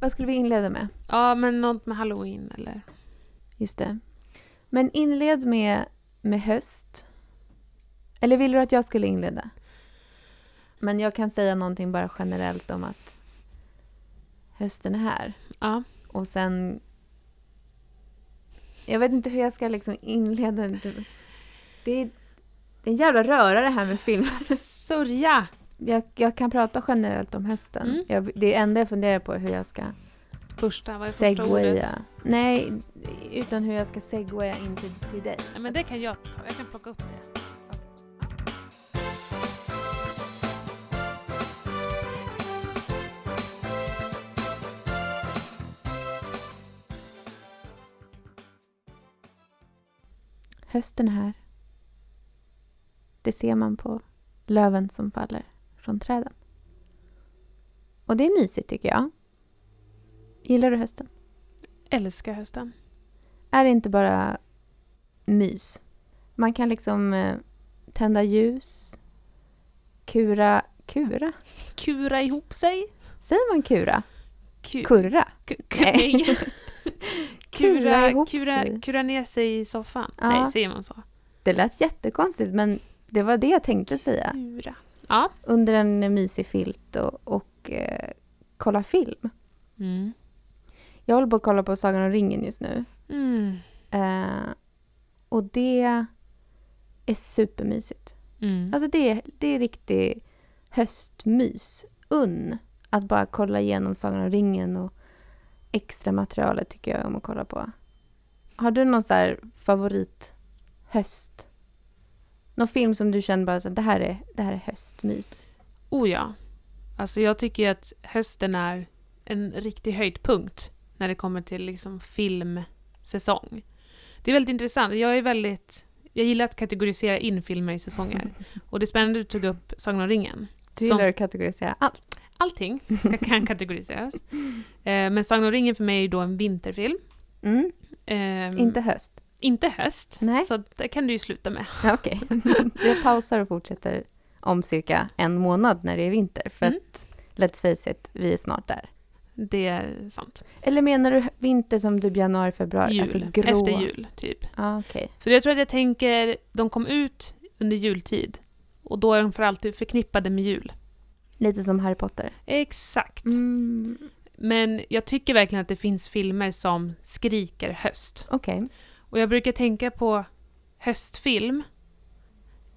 Vad skulle vi inleda med? Ja, men något med halloween eller? Just det. Men inled med, med höst. Eller vill du att jag skulle inleda? Men jag kan säga någonting bara generellt om att hösten är här. Ja. Och sen... Jag vet inte hur jag ska liksom inleda. Det är, det är en jävla röra det här med film. Sörja! Jag, jag kan prata generellt om hösten. Mm. Jag, det enda jag funderar på är hur jag ska Första, vad är första ordet? segwaya. Nej, utan hur jag ska segwaya in till, till dig. Ja, men det kan jag ta. Jag kan plocka upp det. Hösten är här. Det ser man på löven som faller från träden. Och det är mysigt tycker jag. Gillar du hösten? Älskar hösten. Är det inte bara mys? Man kan liksom eh, tända ljus, kura... Kura? Kura ihop sig. Säger man kura? Ku- Kurra? ku- Nej. Kura Kura, ihop kura, sig. kura ner sig i soffan. Ja. Nej, säger man så? Det lät jättekonstigt men det var det jag tänkte säga. Kura. Ja. Under en mysig filt och, och eh, kolla film. Mm. Jag håller på att kolla på Sagan om ringen just nu. Mm. Eh, och det är supermysigt. Mm. Alltså det, är- det är riktig höstmys. Unn. Att bara kolla igenom Sagan om ringen och extra materialet tycker jag om att kolla på. Har du någon så favorit höst? Någon film som du känner bara att det här är, det här är höstmys? Oh ja. Alltså jag tycker ju att hösten är en riktig höjdpunkt när det kommer till liksom filmsäsong. Det är väldigt intressant. Jag är väldigt... Jag gillar att kategorisera in filmer i säsonger. Och det är spännande att du tog upp Sagan om ringen. Du Som- gillar att kategorisera allt. Allting ska, kan kategoriseras. Eh, men Sagan om ringen för mig är då en vinterfilm. Mm, Ehm, inte höst. Inte höst. Nej. Så det kan du ju sluta med. Okej. Jag pausar och fortsätter om cirka en månad när det är vinter. För Mm. att, let's face it, vi är snart där. Det är sant. Eller menar du vinter som typ januari, februari? Jul. Alltså grå? Efter jul, typ. Ja, okej. För jag tror att jag tänker, de kom ut under jultid. Och då är de för alltid förknippade med jul. Lite som Harry Potter. Exakt. Mm. Men jag tycker verkligen att det finns filmer som skriker höst. Okej. Och jag brukar tänka på höstfilm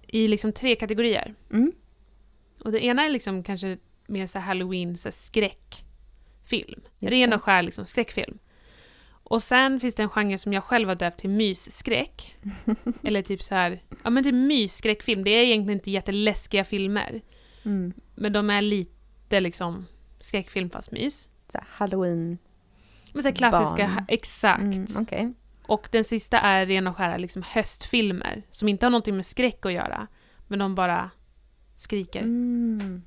i liksom tre kategorier. Mm. Och det ena är liksom kanske mer så halloween, så skräckfilm. Just Ren det. och skär liksom skräckfilm. Och sen finns det en genre som jag själv har döpt till mysskräck. Eller typ så här, ja men typ mysskräckfilm. Det är egentligen inte jätteläskiga filmer. Mm. Men de är lite liksom skräckfilm fast mys. Så Halloween. Men så klassiska, Barn. exakt. Mm, okej. Och den sista är ren och skära liksom höstfilmer. Som inte har någonting med skräck att göra. Men de bara skriker Mm.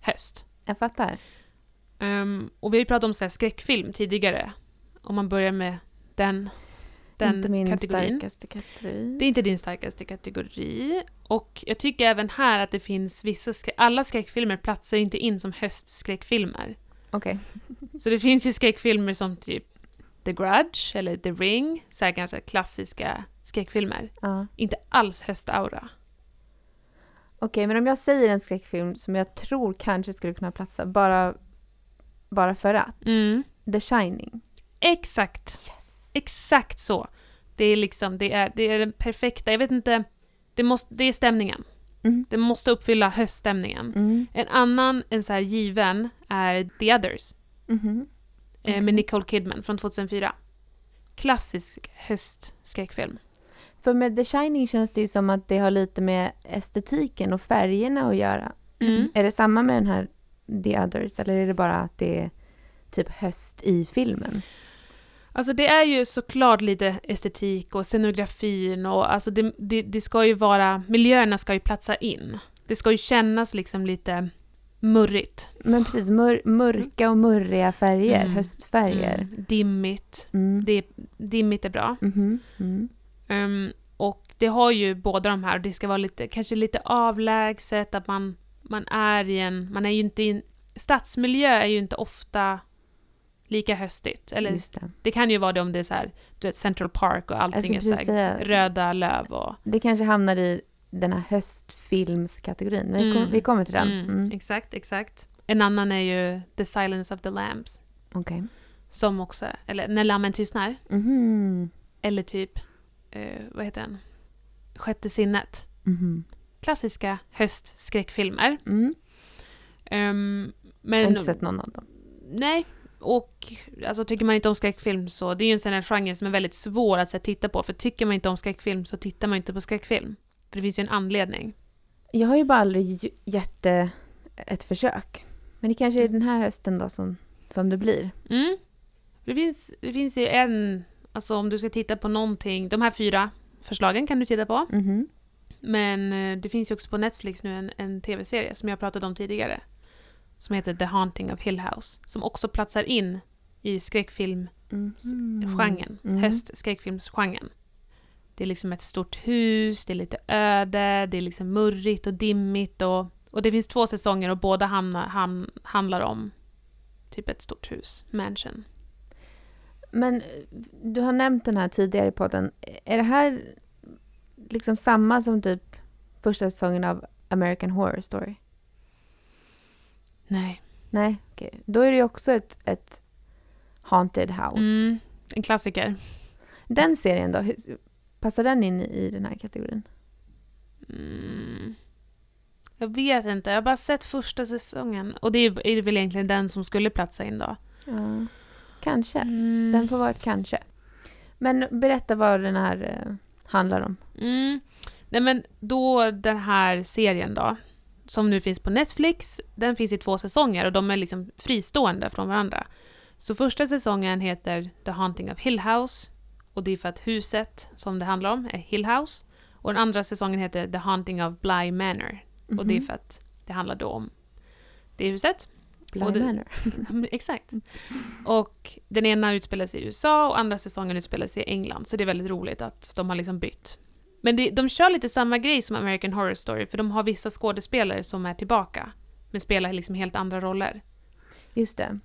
höst. Jag fattar. Ehm, och vi har ju pratat om så här skräckfilm tidigare. Om man börjar med den, den inte min kategorin. starkaste kategori. Det är inte din starkaste kategori. Och jag tycker även här att det finns vissa... Skrä- alla skräckfilmer platsar ju inte in som höstskräckfilmer. Okej. Så det finns ju skräckfilmer som typ The Grudge eller The Ring. Så här ganska klassiska skräckfilmer. Ja. Inte alls höstaura. Okej, men om jag säger en skräckfilm som jag tror kanske skulle kunna platsa bara, bara för att. Mm. The Shining. Exakt. Yes. Exakt så. Det är liksom, det är, det är den perfekta, jag vet inte, det, måste, det är stämningen. Mm. Det måste uppfylla höststämningen. Mm. En annan, en så här given, är The Others. Mhm. Eh, Okej. Med Nicole Kidman från 2004. Klassisk höstskräckfilm. För med The Shining känns det ju som att det har lite med estetiken och färgerna att göra. Mm. Är det samma med den här The Others eller är det bara att det är typ höst i filmen? Alltså det är ju såklart lite estetik och scenografin och alltså det, det, det ska ju vara, miljöerna ska ju platsa in. Det ska ju kännas liksom lite murrigt. Men precis, mör, mörka och murriga färger, Mm. höstfärger. Mm, dimmigt. Mm. Det, dimmigt är bra. Mhm. Mm. Ehm, och det har ju båda de här, det ska vara lite, kanske lite avlägset, att man, man är i en, man är ju inte i en, stadsmiljö är ju inte ofta lika höstigt. Eller det. det kan ju vara det om det är så här, du vet Central Park och allting är så här, röda löv och... det kanske hamnar i den här höstfilmskategorin. Men vi, kom, Mm. vi kommer till den. Mm, Mm. Exakt, exakt. En annan är ju The Silence of the Lambs. Okej. Som också, eller När lammen tystnar. Mhm. Eller typ, eh, vad heter den? Sjätte sinnet. Mhm. Klassiska höstskräckfilmer. Mm. Ehm, Jag har men inte sett någon av dem. nej, och alltså tycker man inte om skräckfilm så det är ju en sån här genre som är väldigt svår att så, titta på. För tycker man inte om skräckfilm så tittar man inte på skräckfilm. För det finns ju en anledning. Jag har ju bara aldrig ge- gett ett försök. Men det kanske är den här hösten då som, som det blir. Mm. Det, finns, det finns ju en, alltså om du ska titta på någonting, de här fyra förslagen kan du titta på. Mhm. Men eh, det finns ju också på Netflix nu en, en tv-serie som jag pratat om tidigare. Som heter The Haunting of Hill House. Som också platsar in i skräckfilmsgenren. Mhm. Mm. Höstskräckfilmsgenren. Det är liksom ett stort hus, det är lite öde, det är liksom murrigt och dimmigt och, och det finns två säsonger och båda hamnar, ham, handlar om typ ett stort hus, mansion. Men du har nämnt den här tidigare i podden. Är det här liksom samma som typ första säsongen av American Horror Story? Nej. Nej, okej. Då är det ju också ett, ett Haunted House. Mm, en klassiker. Den serien då, passar den in i den här kategorin? Mm. Jag vet inte, jag har bara sett första säsongen. Och det är väl egentligen den som skulle platsa in då. Ja, kanske. Mm. Den får vara ett kanske. Men berätta vad den här eh, handlar om. Mm. Nej men då den här serien då, som nu finns på Netflix, den finns i två säsonger och de är liksom fristående från varandra. Så första säsongen heter The Haunting of Hill House och det är för att huset som det handlar om är Hill House. Och den andra säsongen heter The Haunting of Bly Manor och det är Mhm. för att det handlar då om det huset. Bly och det- Manor. Exakt. Och den ena utspelar sig i USA och andra säsongen utspelar sig i England. Så det är väldigt roligt att de har liksom bytt. Men det, de kör lite samma grej som American Horror Story för de har vissa skådespelare som är tillbaka. Men spelar liksom helt andra roller. Just det.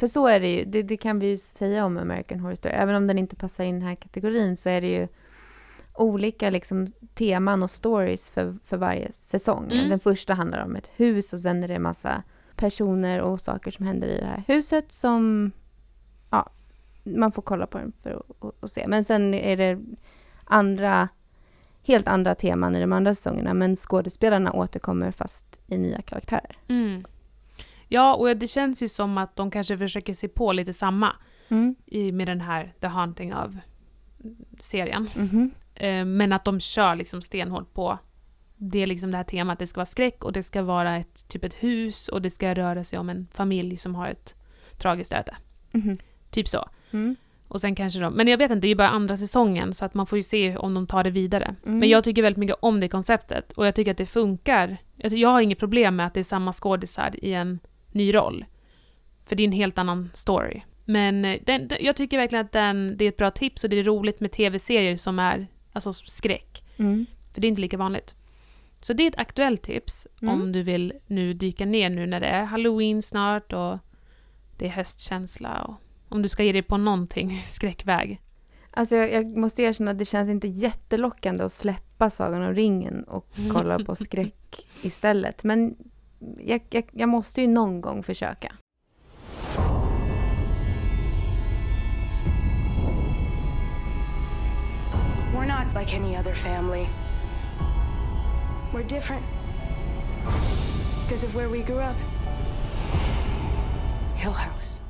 För så är det ju. Det, det kan vi ju säga om American Horror Story. Även om den inte passar in i den här kategorin så är det ju olika liksom, teman och stories för, för varje säsong. Mm. Den första handlar om ett hus och sen är det en massa personer och saker som händer i det här huset som ja, man får kolla på den för att se. Men sen är det andra, helt andra teman i de andra säsongerna men skådespelarna återkommer fast i nya karaktärer. Mm. Ja, och det känns ju som att de kanske försöker se på lite samma Mm. i, med den här The Haunting of serien. Mhm. Eh, Men att de kör liksom stenhårt på det, är liksom det här temat. Det ska vara skräck och det ska vara ett, typ ett hus och det ska röra sig om en familj som har ett tragiskt öde. Mhm. Typ så. Mm. Och sen kanske de, men jag vet inte, det är ju bara andra säsongen så att man får ju se om de tar det vidare. Mm. Men jag tycker väldigt mycket om det konceptet och jag tycker att det funkar. Jag, jag har inget problem med att det är samma skådisar i en ny roll. För det är en helt annan story. Men eh, den, den, jag tycker verkligen att den, det är ett bra tips och det är roligt med tv-serier som är alltså skräck. Mm. För det är inte lika vanligt. Så det är ett aktuellt tips Mm. om du vill nu dyka ner nu när det är halloween snart och det är höstkänsla och om du ska ge dig på någonting skräckväg. Alltså jag, jag måste erkänna att det känns inte jättelockande att släppa Sagan om ringen och kolla på skräck istället. Men jag, jag, jag måste ju någon gång försöka. We're not like any other family. We're different because of where we grew up. Hill House.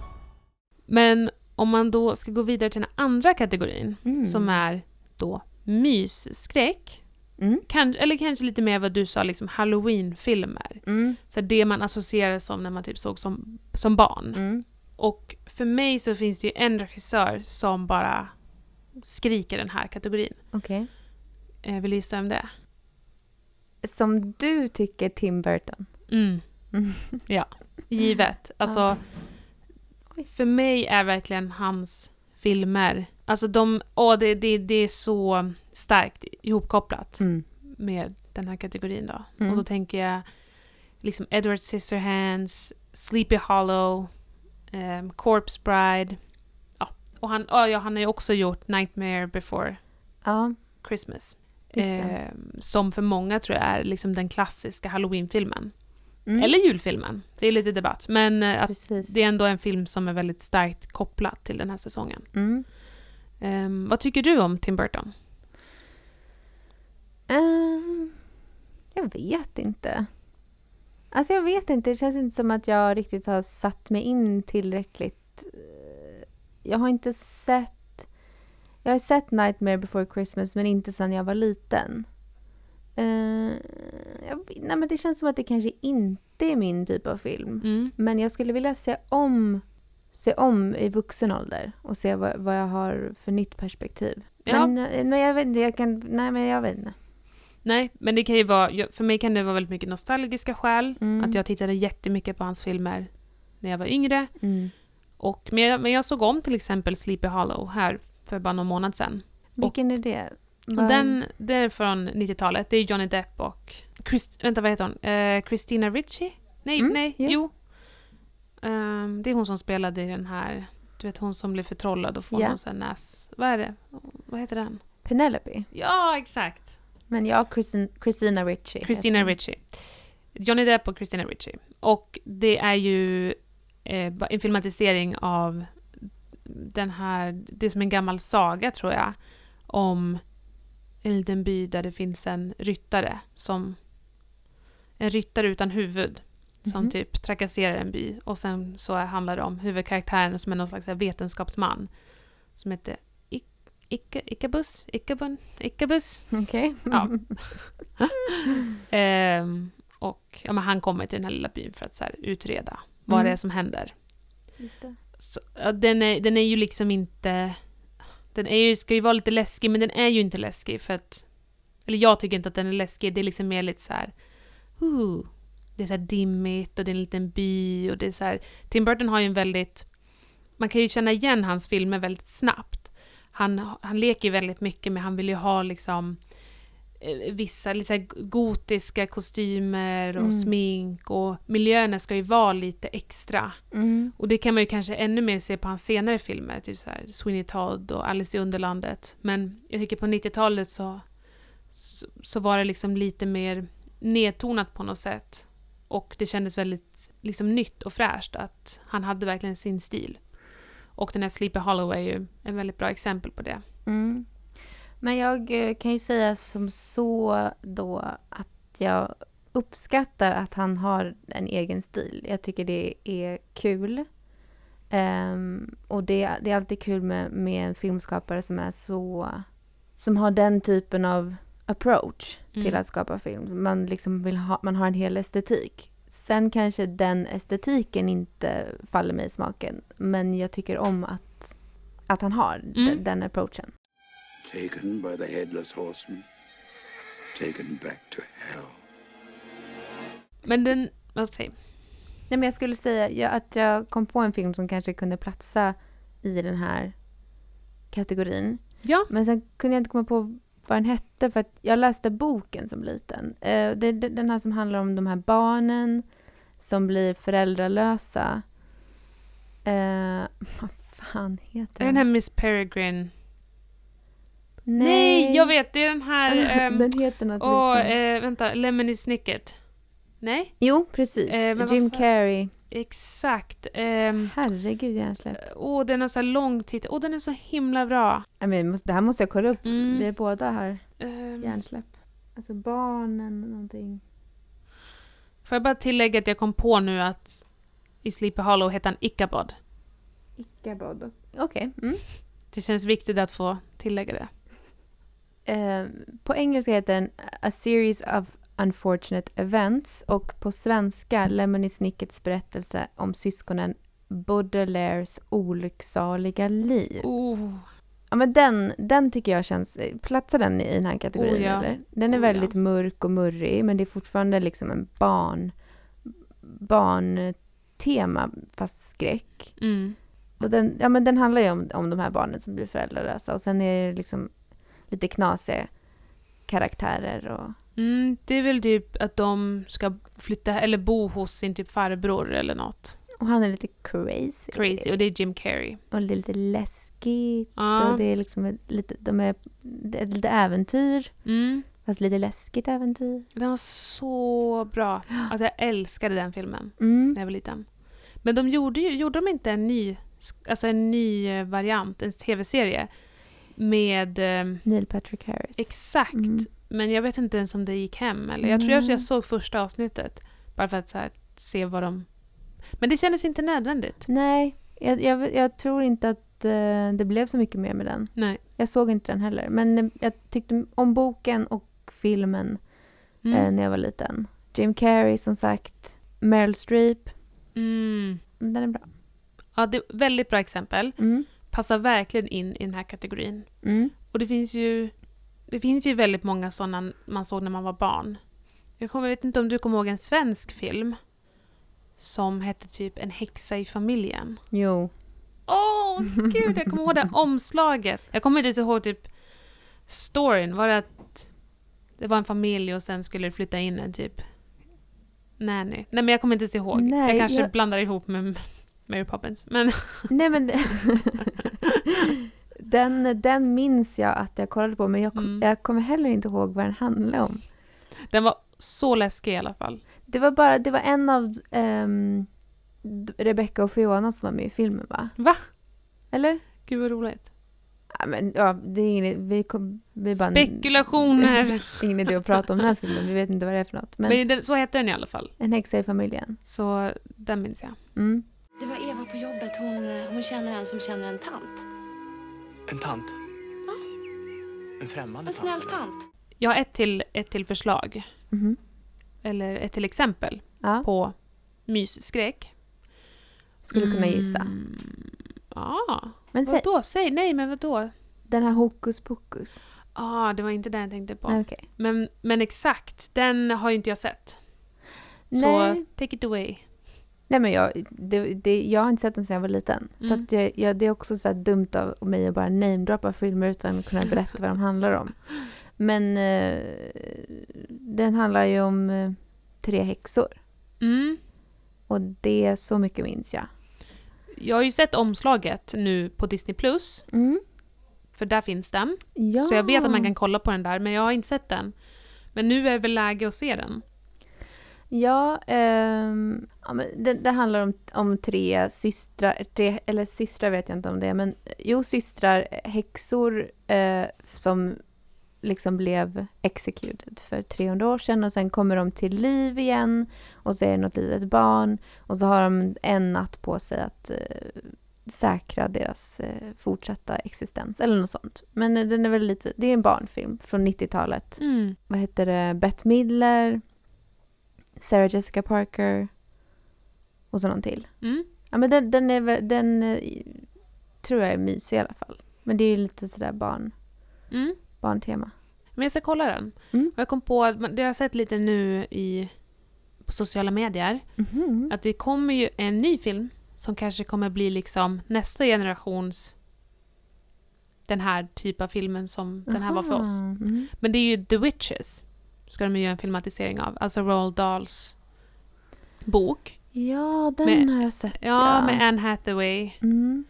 Men om man då ska gå vidare till den andra kategorin Mm. som är då mysskräck. Mm. Kan, eller kanske lite mer vad du sa, liksom halloweenfilmer. Mm. Så det man associerar som när man typ såg som, som barn. Mm. Och för mig så finns det ju en regissör som bara skriker den här kategorin. Okej. Eh, vill du gissa vem det är? Som du tycker Tim Burton. Mm. Ja, givet. Alltså. Oj. för mig är verkligen hans filmer, alltså de, åh, det, det, det är så starkt ihopkopplat Mm. med den här kategorin då. Mm. Och då tänker jag liksom Edward Scissorhands, Sleepy Hollow, ehm, Corpse Bride. Ja, och han, ja, ja, han har ju också gjort Nightmare before Ja, Christmas. Ehm, som för många tror jag är liksom den klassiska halloween-filmen. Mm, Eller julfilmen. Det är lite debatt. Men eh, att Precis. det är ändå en film som är väldigt starkt kopplad till den här säsongen. Mm. Ehm, vad tycker du om Tim Burton? Ehm, jag vet inte. Alltså jag vet inte. Det känns inte som att jag riktigt har satt mig in tillräckligt. Jag har inte sett... Jag har sett Nightmare before Christmas men inte sedan jag var liten. Eh, jag, nej men det känns som att det kanske inte är min typ av film. Mm. Men jag skulle vilja se om, se om i vuxen ålder och se vad, vad jag har för nytt perspektiv. Ja. Men, eh, men jag vet inte, jag kan... Nej men jag vet inte. Nej, men det kan ju vara, för mig kan det vara väldigt mycket nostalgiska skäl. Mm. Att jag tittade jättemycket på hans filmer när jag var yngre. Mm. Och, men, jag, men jag såg om till exempel Sleepy Hollow här för bara någon månad sedan. Vilken är det? Och Vad- den, det är från 90-talet. Det är Johnny Depp och... Chris, vänta, vad heter hon? Eh, Christina Ricci? Nej, Mm, nej, ja. jo. Ehm, det är hon som spelade i den här... Du vet hon som blir förtrollad och får Ja. någon sån näs... Vad är det? Vad heter den? Penelope. Ja, exakt! Men jag Christin, Christina Ricci. Christina. Ricci. Johnny Depp och Christina Ricci. Och det är ju eh, en filmatisering av den här, det är som en gammal saga tror jag, om en liten by där det finns en ryttare som en ryttare utan huvud som Mhm. typ trakasserar en by och sen så handlar det om huvudkaraktären som är någon slags vetenskapsman som heter Ik- Ika- Ikabus, Ikabun, Ikabus. Okej. Ja. Ehm, och ja, men han kommer till den här lilla byn för att så här, utreda vad Mm. det är som händer. Just det. Så, ja, den, är, den är ju liksom inte... Den är ju, ska ju vara lite läskig, men den är ju inte läskig för att... Eller jag tycker inte att den är läskig, det är liksom mer lite så här... Uh, det är så här dimmigt och det är en liten by och det är så här... Tim Burton har ju en väldigt... Man kan ju känna igen hans filmer väldigt snabbt. Han, han leker ju väldigt mycket med, han vill ju ha liksom eh, vissa lite så gotiska kostymer och Mm. smink och miljöerna ska ju vara lite extra. Mm. Och det kan man ju kanske ännu mer se på hans senare filmer, typ så här Sweeney Todd och Alice i Underlandet. Men jag tycker på 90-talet så, så, så var det liksom lite mer nedtonat på något sätt. Och det kändes väldigt liksom nytt och fräscht att han hade verkligen sin stil. Och den här Sleepy Hollow är ju en väldigt bra exempel på det. Mm. Men jag eh, kan ju säga som så då att jag uppskattar att han har en egen stil. Jag tycker det är kul. Um, och det, det är alltid kul med, med en filmskapare som är så... Som har den typen av approach till Mm. att skapa film. Man, liksom vill ha, man har en hel estetik. Sen kanske den estetiken inte faller mig i smaken. Men jag tycker om att, att han har Mm. den, den approachen. Taken by the headless horseman, taken back to hell. Men den, vad säger Nej, men jag skulle säga ja, att jag kom på en film som kanske kunde platsa i den här kategorin. Ja. Men sen kunde jag inte komma på vad den hette för att jag läste boken som liten. Eh, det är den här som handlar om de här barnen som blir föräldralösa. Eh, vad fan heter Är den här Miss Peregrine? Nej, Nej, jag vet! Det är den här... ehm, den heter något Åh, liknande. eh, vänta. Lemony Snicket. Nej? Jo, precis. vad Jim Carrey. Exakt. Ehm, Herregud, hjärnsläpp. Åh, den har så här lång titel. Åh, den är så himla bra. Vi måste- Det här måste jag kolla upp. Mm. Vi är båda här. Ehm, Hjärnsläpp. Alltså barnen, någonting. får jag bara tillägga att jag kom på nu att i Sleepy Hollow heter han Ichabod. Ichabod. Okej. Mm. Det känns viktigt att få tillägga det. Eh, på engelska heter den A Series of Unfortunate Events och på svenska Lemony Snickets berättelse om syskonen Baudelaires olycksaliga liv. Oh, Ja, men den, den tycker jag känns... Platsar den i den här kategorin? Oh, ja. eller? Den är Oh, väldigt ja. mörk och murrig men det är fortfarande liksom en barn... Barntema fast skräck. mm. Och den, ja, men den handlar ju om, om de här barnen som blir föräldralösa och sen är det liksom lite knasiga karaktärer och... Mm, det är väl typ att de ska flytta eller bo hos sin typ farbror eller något. Och han är lite crazy. Crazy. Och det är Jim Carrey. Och det är lite läskigt. Ja. Och det är liksom ett, lite, de är, det är lite äventyr. Mm. Fast lite läskigt äventyr. Den var så bra. Alltså jag älskade den filmen Mm. när jag var liten. Men de gjorde ju, gjorde de inte en ny, alltså en ny eh, variant, en tv-serie med eh, Neil Patrick Harris. exakt, Mm. Men jag vet inte ens om det gick hem eller jag tror att Nej. jag såg första avsnittet bara för att här, se vad de... Men det kändes inte nödvändigt. Nej, jag, jag, jag tror inte att eh, det blev så mycket mer med den. Nej. Jag såg inte den heller. Men eh, jag tyckte om boken och filmen Mm. eh, när jag var liten. Jim Carrey som sagt. Meryl Streep. Mm. Den är bra. Ja, det är väldigt bra exempel. Mm. Passar verkligen in i den här kategorin. Mm. Och det finns ju, det finns ju väldigt många sådana man såg när man var barn. Jag, kommer, jag vet inte om du kommer ihåg en svensk film som hette typ En häxa i familjen. Jo. Åh gud, jag kommer ihåg det omslaget. Jag kommer inte ens ihåg typ storyn. Var det att det var en familj och sen skulle det flytta in en typ nanny? Nej men jag kommer inte ens ihåg. Nej, jag kanske jag- blandar ihop med Mary Poppins. Men Nej men... den, den minns jag att jag kollade på men jag, Mm. jag kommer heller inte ihåg vad den handlade om. den var så läskig i alla fall. Det var bara, det var en av um, Rebecca och Fiona som var med i filmen va? Va? Eller? Gud vad roligt. Ja, men, ja, det är ingen, vi, kom, vi bara, Spekulationer! ingen idé att prata om den här filmen, vi vet inte vad det är för något. Men, Men den, så heter den i alla fall. En häxa i familjen. Så den minns jag. Mm. Det var Eva på jobbet. Hon, hon känner en som känner en tant. En tant? En främmande En snäll tant. Jag har ett till, ett till förslag. Mhm. Eller ett till exempel Ja, på mysskräck. skulle kunna gissa. Mm, Ja, Men sä, vadå? Säg nej, men vadå? den här hokus pokus. ah, det var inte den jag tänkte på. Nej, okej. Men, men exakt, den har ju inte jag sett. Så Nej. take it away. Nej men jag, det, det, jag har inte sett den sedan jag var liten. Så Mm. att jag, jag, det är också så dumt av mig att bara namedroppa filmer utan att kunna berätta vad de handlar om. Men eh, den handlar ju om eh, tre häxor. Mm. Och det, så mycket minns jag. Jag har ju sett omslaget nu på Disney+, Plus Mm. för där finns den. Ja. Så jag vet att man kan kolla på den där, men jag har inte sett den. Men nu är det väl läge att se den. Ja, ja men det, det handlar om, om tre systrar, tre, eller systrar vet jag inte om det men jo, systrar, häxor eh, som liksom blev executed för 300 år sedan och sen kommer de till liv igen och så är det något litet barn och så har de en natt på sig att eh, säkra deras eh, fortsatta existens eller något sånt. Men den är väl lite, det är en barnfilm från 90-talet Mm. vad heter det, Bette Midler, Sarah Jessica Parker och så någon till. Mm. Ja, men den, den, är, den eh, tror jag är mysig i alla fall. Men det är ju lite sådär barn, Mm. barntema. Men jag ska kolla den. Mm. Jag kom på, det har jag sett lite nu i, på sociala medier, Mhm. att det kommer ju en ny film som kanske kommer bli liksom nästa generations den här typ av filmen som den här var för oss. Mm. Men det är ju The Witches. Ska de göra en filmatisering av. Alltså Roald Dahls bok. Ja, den Med- har jag sett. Ja, med Anne Hathaway Mm.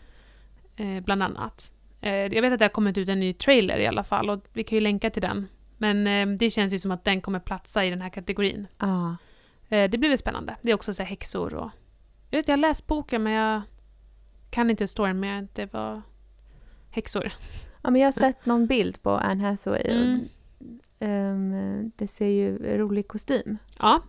eh, bland annat. Eh, jag vet att det har kommit ut en ny trailer i alla fall och vi kan ju länka till den. Men eh, det känns ju som att den kommer platsa i den här kategorin. Ja. Eh, det blir väl spännande. Det är också så här häxor och... Jag vet, jag har läst boken men jag kan inte storyn mer det var häxor. ja, men jag har sett någon bild på Anne Hathaway. Mm. Ehm, det ser ju rolig kostym. Ja,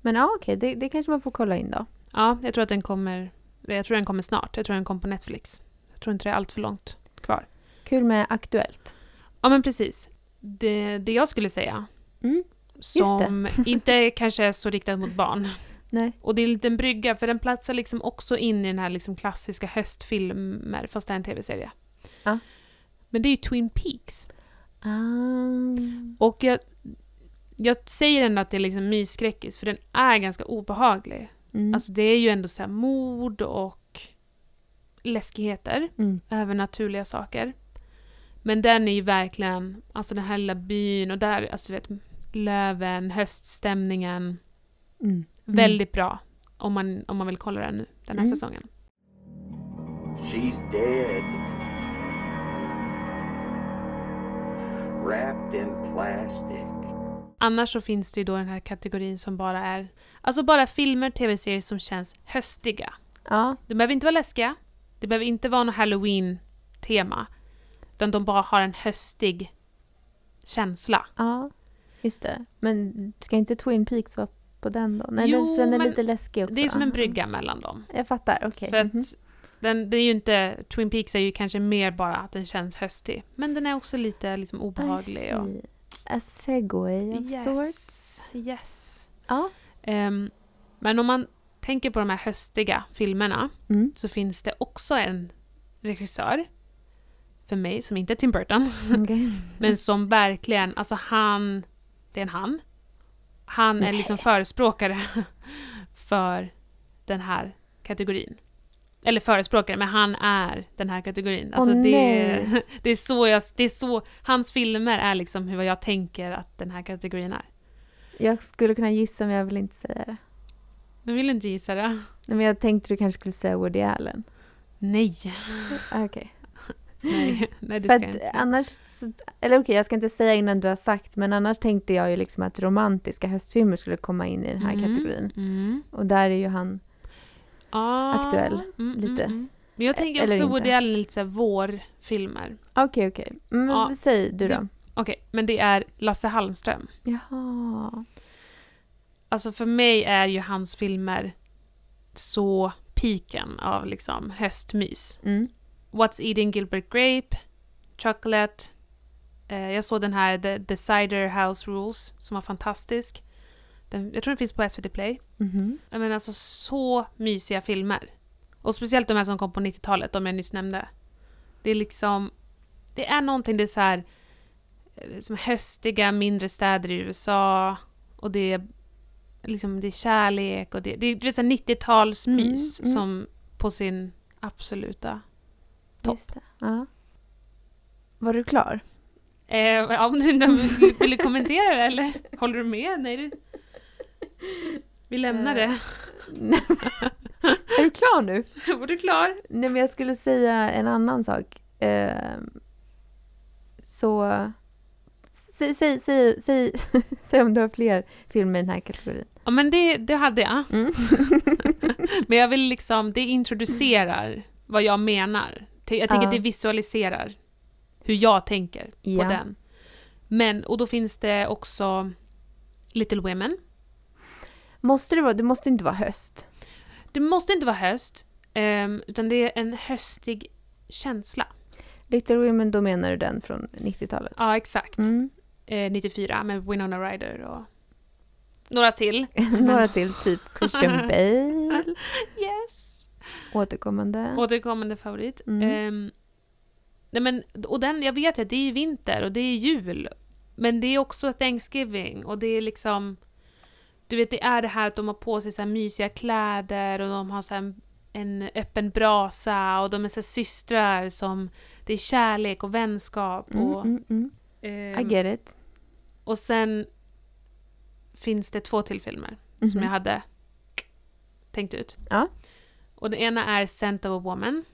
Men ja, okej, det, det kanske man får kolla in då. ja, jag tror att den kommer... Jag tror den kommer snart. Jag tror den kommer på Netflix. Jag tror inte det är allt för långt kvar. Kul med Aktuellt. Ja, men precis. Det, det jag skulle säga, Mm. som inte kanske är så riktat mot barn. Nej. Och det är en liten brygga, för den platsar liksom också in i den här liksom klassiska höstfilmer, fast det är en tv-serie. Ja. Men det är ju Twin Peaks. Ah. Och jag, jag säger ändå att det är liksom mysskräckis, för den är ganska obehaglig. Mm. Alltså det är ju ändå så här mord och läskigheter, mm. övernaturliga saker. Men den är ju verkligen, alltså den här lilla byn och där, alltså du vet, löven, höststämningen. Mm. Väldigt bra. om man, om man vill kolla den nu, den här Mm. säsongen. She's dead. Annars så finns det ju då den här kategorin som bara är, alltså bara filmer, tv-serier som känns höstiga. Ja, De behöver inte vara läskiga, det behöver inte vara något halloween-tema, utan de bara har en höstig känsla. ja. Just det. Men ska inte Twin Peaks vara på den då? Nej, Jo, den, den är men lite läskig också. Det är som en Aha. brygga mellan dem. Jag fattar, okej. För att Mhm. Den, det är ju inte, Twin Peaks är ju kanske mer bara att den känns höstig. Men den är också lite liksom obehaglig. Och. A segway of sorts. yes. yes. Ja. Ehm, men om man tänker på de här höstiga filmerna Mm. så finns det också en regissör för mig som inte är Tim Burton, Okej. men som verkligen, alltså han, det är en han. Han är Nej. liksom förespråkare för den här kategorin. Eller förespråkare, men han är den här kategorin. Alltså Åh, det, det är så jag, det är så, hans filmer är liksom hur jag tänker att den här kategorin är. Jag skulle kunna gissa men jag vill inte säga det. Men vill du inte gissa det? Nej, men jag tänkte du kanske skulle säga Woody Allen. Nej. Okej. Nej, nej det För ska jag inte säga. annars, eller okej jag ska inte säga innan du har sagt men annars tänkte jag ju liksom att romantiska höstfilmer skulle komma in i den här Mm, kategorin. Mm. Och där är ju han, Ah, Aktuell, mm, lite. Mm, mm. Men jag tänker Eller också. Woody Allen lite såhär vårfilmer. okej okej. Mm, Ja, säg du då. Okej, men det är Lasse Hallström. Jaha. Alltså för mig är ju hans filmer så piken av liksom höstmys. Mm. What's Eating Gilbert Grape, Chocolate. Eh, jag såg den här The, The Cider House Rules som var fantastisk. Den, jag tror den finns på SVT Play. Mhm. Jag menar alltså så mysiga filmer. Och speciellt de här som kom på 90-talet, de jag nyss nämnde. Det är liksom... Det är någonting, det är så här... eh, Som höstiga mindre städer i USA. Och det är liksom det är kärlek och det, det är du vet, så här 90-talsmys Mm, mm. som på sin absoluta topp. Ja. Var du klar? Eh, om du vill du kommentera det eller? Håller du med? Nej, du... Vi lämnar det. är du klar nu? Var du klar? Nej men jag skulle säga en annan sak. Ehm, så... Säg, säg, säg, säg, säg om du har fler filmer i den här kategorin. Ja, men det, det hade jag. Mm. Men jag vill liksom, det introducerar vad jag menar. Jag tänker Ja. det visualiserar hur jag tänker på Ja. den. Men, och då finns det också Little Women. Måste det vara, det måste inte vara höst. Det måste inte vara höst, ehm, utan det är en höstig känsla. Little Women, då menar du den från 90-talet? Ja, exakt. Mm. Eh, 94 med Winona Ryder och några till. Några till, typ Christian Bale. Yes! Återkommande. Återkommande favorit. Mm. Ehm, nej men, och den, jag vet att det är vinter och det är jul. Men det är också Thanksgiving och det är liksom... Du vet, det är det här att de har på sig så här mysiga kläder och de har så här en öppen brasa och de är så systrar som... Det är kärlek och vänskap Mm, och... mm, mm. I ehm, get it. och sen finns det två till filmer som Mhm. jag hade tänkt ut. Ja. Och det ena är Scent of a Woman.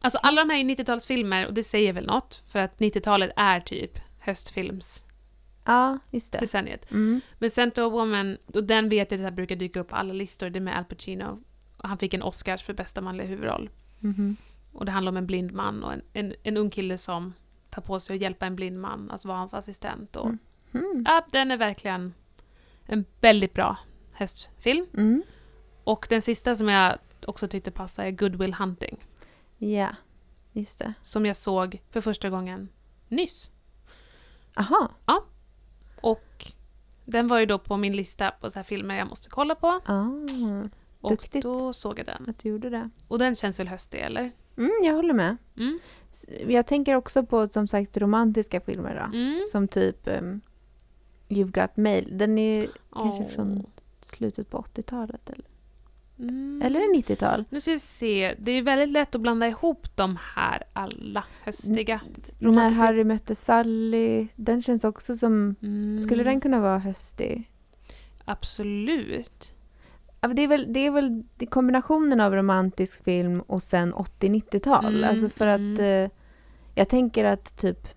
Alltså alla de här är 90-talsfilmer och det säger väl något för att 90-talet är typ höstfilmsdecenniet. Ja, just det. Mm. Men a Woman, och den vet jag att brukar dyka upp på alla listor, det är med Al Pacino. Han fick en Oscar för bästa manliga huvudroll. Mhm. Och det handlar om en blind man och en, en, en ung kille som tar på sig att hjälpa en blind man, alltså vara hans assistent. Och, Mm. Mm. Ja, den är verkligen en väldigt bra höstfilm. Mm. Och den sista som jag också tyckte passade är Good Will Hunting. Ja, just det. Som jag såg för första gången nyss. Aha. Och den var ju då på min lista på så här filmer jag måste kolla på. Ah, Och Duktigt. då såg jag den. att du gjorde det. Och den känns väl höstig, eller? Mm, jag håller med. Mm. Jag tänker också på som sagt romantiska filmer då. Mm. Som typ um, You've Got Mail. Den är kanske Åh. från slutet på 80-talet eller? Mm. Eller är det 90-tal? Nu ska vi se. Det är väldigt lätt att blanda ihop de här alla höstiga. När romantiska- Harry mötte Sally. Den känns också som... Mm. Skulle den kunna vara höstig? Absolut. Det är väl, det är väl kombinationen av romantisk film och sen 80-90-tal. Mm, alltså för att mm. eh, jag tänker att typ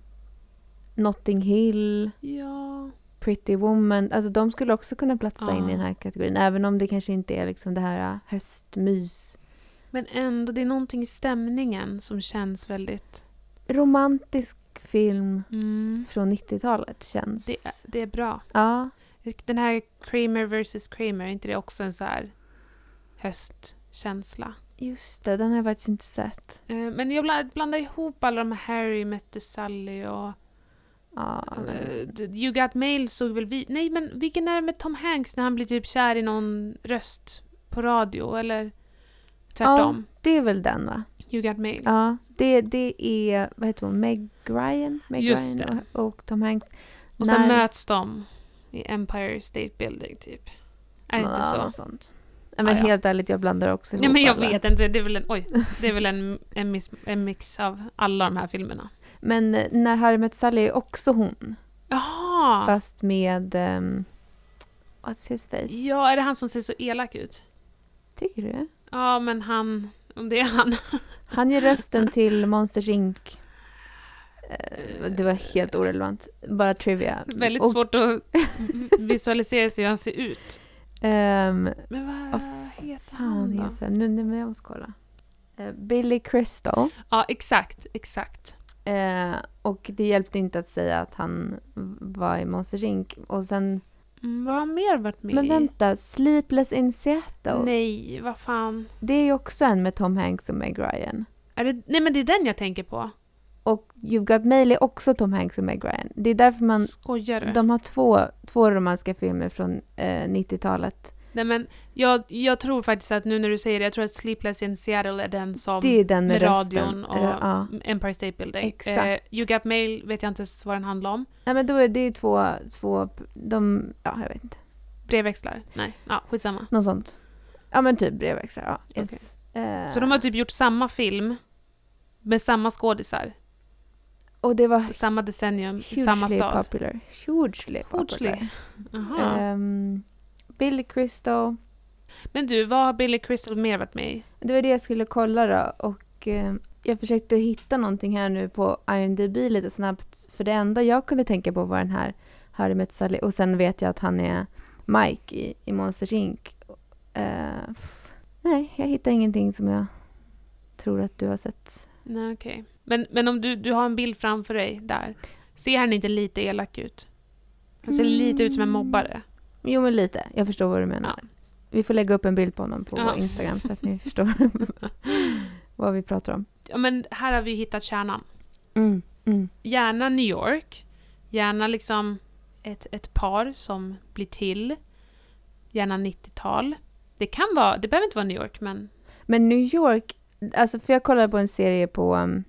Notting Hill, Ja. Pretty Woman, alltså de skulle också kunna platsa in Ja. i den här kategorin. Även om det kanske inte är liksom det här äh, höstmys. Men ändå, det är någonting i stämningen som känns väldigt... Romantisk film Mm, från 90-talet känns... det, är- det är bra. Ja, Den här Kramer vs Kramer, är inte det också en så här höstkänsla? just det. Den har jag faktiskt inte sett. Eh, Men jag bland- blandar ihop alla de här Harry mötte Sally och Ja, eh, d- You Got Mail såg väl vi... Nej men vilken är det med Tom Hanks när han blir typ kär i någon röst på radio eller tvärtom? det är väl den va? You Got Mail. Ja, det, det är, vad heter hon, Meg Ryan? Meg Just Ryan och, och Tom Hanks. och sen när- möts de i Empire State Building typ. Är det inte Ja, så? något sånt. Ja, men Ja, ja. helt ärligt, jag blandar också ihop Ja, men jag alla. vet inte, det är väl en, oj, det är väl en, en, mix, en mix av alla de här filmerna. Men när Harry mötte Sally är också hon. Jaha! Fast med... Um, what's his face? Ja, är det han som ser så elak ut? Tycker du? Ja, men han, om det är han. Han ger rösten till Monsters Inc. Eh, Det var helt orelevant. Bara trivia. Väldigt svårt att visualisera sig hur han ser ut. ehm, Men vad heter han då? heter? Nu, nu, jag måste kolla. Eh, Billy Crystal. Ja, exakt, exakt. Eh, och det hjälpte inte att säga att han var i Monsters Inc. Och sen, Mm, vad har han mer varit med men vänta, Sleepless in Seattle. Nej, vad fan. Det är ju också en med Tom Hanks och Meg Ryan. Är det, nej, men det är den jag tänker på. Och You've Got Mail är också Tom Hanks och Meg Ryan. Det är därför man, Skojar du? de har två, två romantiska filmer från eh, 90-talet. Nej, men jag, jag tror faktiskt att nu när du säger det, jag tror att Sleepless in Seattle är den som... Det är den med, med radion och ja. Empire State Building. Exakt. Eh, you Got Mail vet jag inte ens vad den handlar om. Nej men då är det ju två, två, de, ja jag vet inte. Brevväxlar? Nej, ja, skitsamma. Något sånt. Ja men typ brevväxlar, ja. Yes. Eh, Så de har typ gjort samma film med samma skådisar, Och det var samma decennium, i samma stad. popular. Hugely popular. Hugely. Aha. Ehm, Billy Crystal. Men du, vad har Billy Crystal mer varit med i? Det var det jag skulle kolla då. Och eh, jag försökte hitta någonting här nu på IMDB lite snabbt. För det enda jag kunde tänka på var den här Harry met Sally. Och sen vet jag att han är Mike i, i Monsters Inc. Eh, nej, jag hittar ingenting som jag tror att du har sett. Nej, okej. Men, men om du, du har en bild framför dig där, ser han inte lite elak ut? Han ser lite ut som en mobbare. Jo, men lite. Jag förstår vad du menar. Ja. Vi får lägga upp en bild på honom på Ja. Instagram så att ni förstår vad vi pratar om. Ja, men här har vi hittat kärnan. Mm, mm. Gärna New York. Gärna liksom ett, ett par som blir till. Gärna 90-tal. Det kan vara, det behöver inte vara New York, men Men New York, alltså för jag kollade på en serie på, um,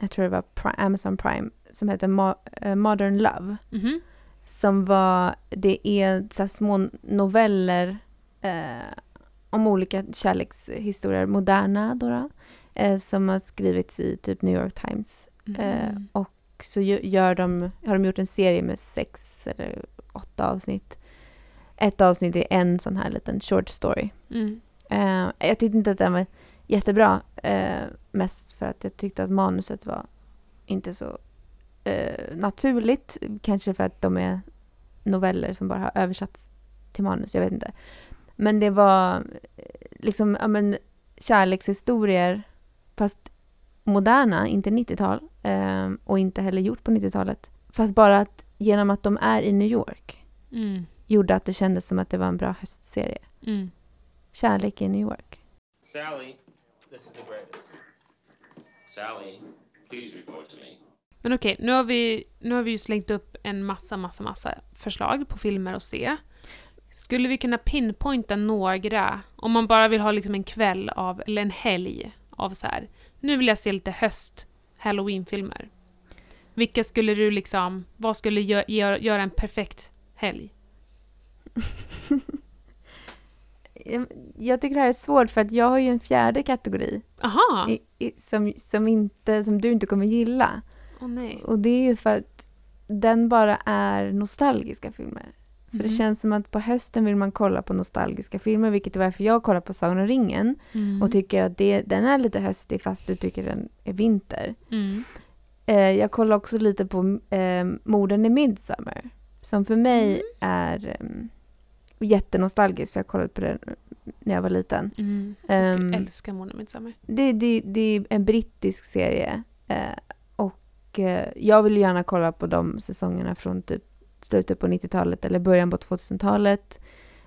jag tror det var Pri- Amazon Prime, som heter Mo- eh, Modern Love. mhm. Som var, det är så små noveller eh, om olika kärlekshistorier, moderna då, eh, som har skrivits i typ New York Times. Eh, Mhm. och så gö- gör de, har de gjort en serie med sex eller åtta avsnitt. Ett avsnitt är en sån här liten short story. Mm. Eh, jag tyckte inte att den var jättebra. Eh, mest för att jag tyckte att manuset var inte så eh, naturligt. Kanske för att de är noveller som bara har översatts till manus. Jag vet inte. Men det var eh, liksom ja, men, kärlekshistorier fast moderna, inte 90-tal. Eh, och inte heller gjort på 90-talet. Fast bara att genom att de är i New York Mm. gjorde att det kändes som att det var en bra höstserie. Mm. Kärlek i New York. Sally, this is the greatest. Sally, please report to me. Men okej, nu, har vi, nu har vi ju slängt upp en massa, massa, massa förslag på filmer att se. Skulle vi kunna pinpointa några, om man bara vill ha liksom en kväll av, eller en helg av så här. nu vill jag se lite höst, halloween-filmer. Vilka skulle du liksom, vad skulle gö- gö- göra en perfekt helg? Jag- tycker det här är svårt för att jag har ju en fjärde kategori Aha! i, i, som, som, inte, som du inte kommer gilla. Nej. Och det är ju för att den bara är nostalgiska filmer. För det känns som att på hösten vill man kolla på nostalgiska filmer, vilket är varför jag kollar på Sagan om ringen Mm. och tycker att det, den är lite höstig fast du tycker den är vinter. Mm. Eh, jag kollar också lite på eh, Morden i Midsummer. Som för mig Mm. är um, jättenostalgiskt för jag kollade på den när jag var liten. Mm. Ehm, jag älskar Morden Midsummer. Det, det, det är en brittisk serie. Eh, och eh, jag vill gärna kolla på de säsongerna från typ slutet på 90-talet eller början på 2000-talet.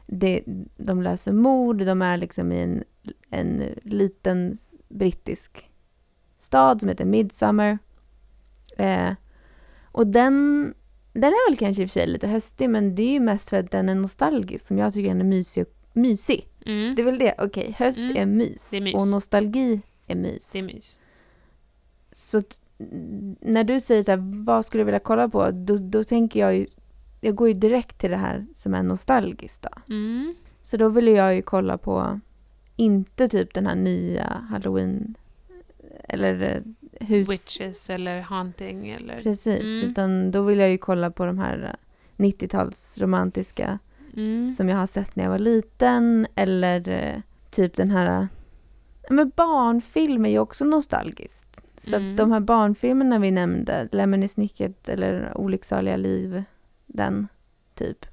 Det, de löser mord, de är liksom i en, en liten brittisk stad som heter Midsummer. Eh, och den, den är väl kanske i och för sig lite höstig men det är ju mest för att den är nostalgisk som jag tycker den är mysig. Mysig. Mm. Det är väl det, okej, höst Mm. är mys. Är mys. Och nostalgi är mys. Det är mys. Så när du säger så här, vad skulle du vilja kolla på? Då, då tänker jag ju, jag går ju direkt till det här som är nostalgiskt då. Mm. Så då vill jag ju kolla på, inte typ den här nya halloween, eller eh, hus. Witches eller Haunting eller... Precis, Mm. utan då vill jag ju kolla på de här eh, 90-tals romantiska Mm. som jag har sett när jag var liten. Eller eh, typ den här... Men barnfilm är ju också nostalgiskt. Så Mm. de här barnfilmerna vi nämnde, Lemony Snicket eller Olycksaliga liv, den typ.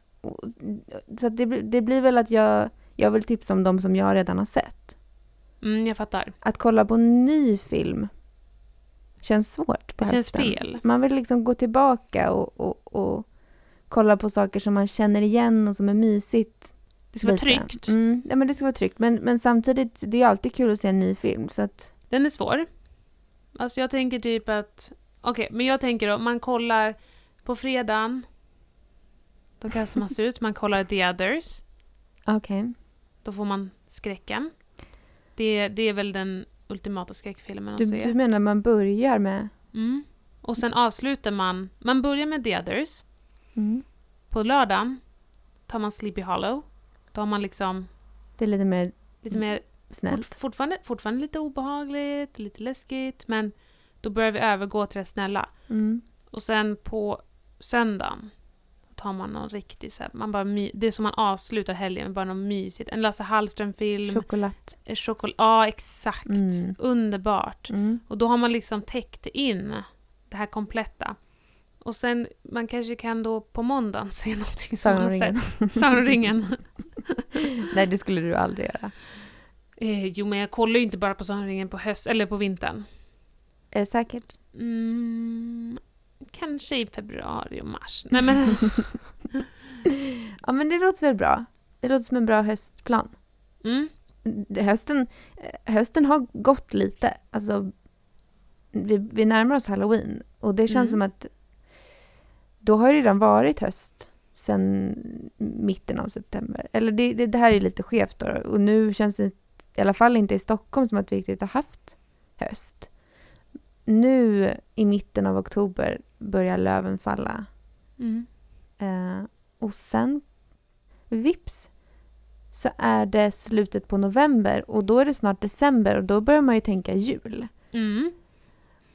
Så det, blir- det blir väl att jag, jag vill tipsa om de som jag redan har sett. Mm, jag fattar. Att kolla på en ny film känns svårt på Det känns hösten. fel. Man vill liksom gå tillbaka och, och, och kolla på saker som man känner igen och som är mysigt. Det ska vara lite. tryggt. Mm, ja, men det ska vara tryggt. Men, men samtidigt, det är alltid kul att se en ny film. Så att, Den är svår. Alltså jag tänker typ att... Okej, men jag tänker om man kollar på fredagen. Då kastar man sig ut. Man kollar The Others. okej. Då får man skräcken. Det, det är väl den ultimata skräckfilmen att Du, se. du menar man börjar med... Mm. Och sen avslutar man... Man börjar med The Others. Mm. På lördagen tar man Sleepy Hollow. Då har man liksom Det är lite mer lite mer... snällt. Fort, fortfarande, fortfarande lite obehagligt, lite läskigt. Men då börjar vi övergå till det snälla. Mm. Och sen på söndagen tar man någon riktig så här, man bara Det är som man avslutar helgen med bara något mysigt. En Lasse Hallström-film. Choklad. Choklad. Ja, exakt. Mm. Underbart. Mm. Och då har man liksom täckt in det här kompletta. Och sen, man kanske kan då på måndagen se någonting som man har sett. Sagan om ringen. Nej, det skulle du aldrig göra. Eh, jo, men jag kollar ju inte bara på Sagan på höst eller på vintern. Är det säkert? Mm, kanske i februari och mars. Nej men... Ja, men det låter väl bra. Det låter som en bra höstplan. Mm. Hösten, eh, hösten har gått lite. Alltså, vi, vi närmar oss halloween och det känns Mm. som att då har det redan varit höst sen mitten av september. Eller det, det, det här är lite skevt då och nu känns det i alla fall inte i Stockholm som att vi riktigt har haft höst. Nu i mitten av oktober börjar löven falla Mm. Eh, och sen, vips, så är det slutet på november och då är det snart december och då börjar man ju tänka jul. Mm.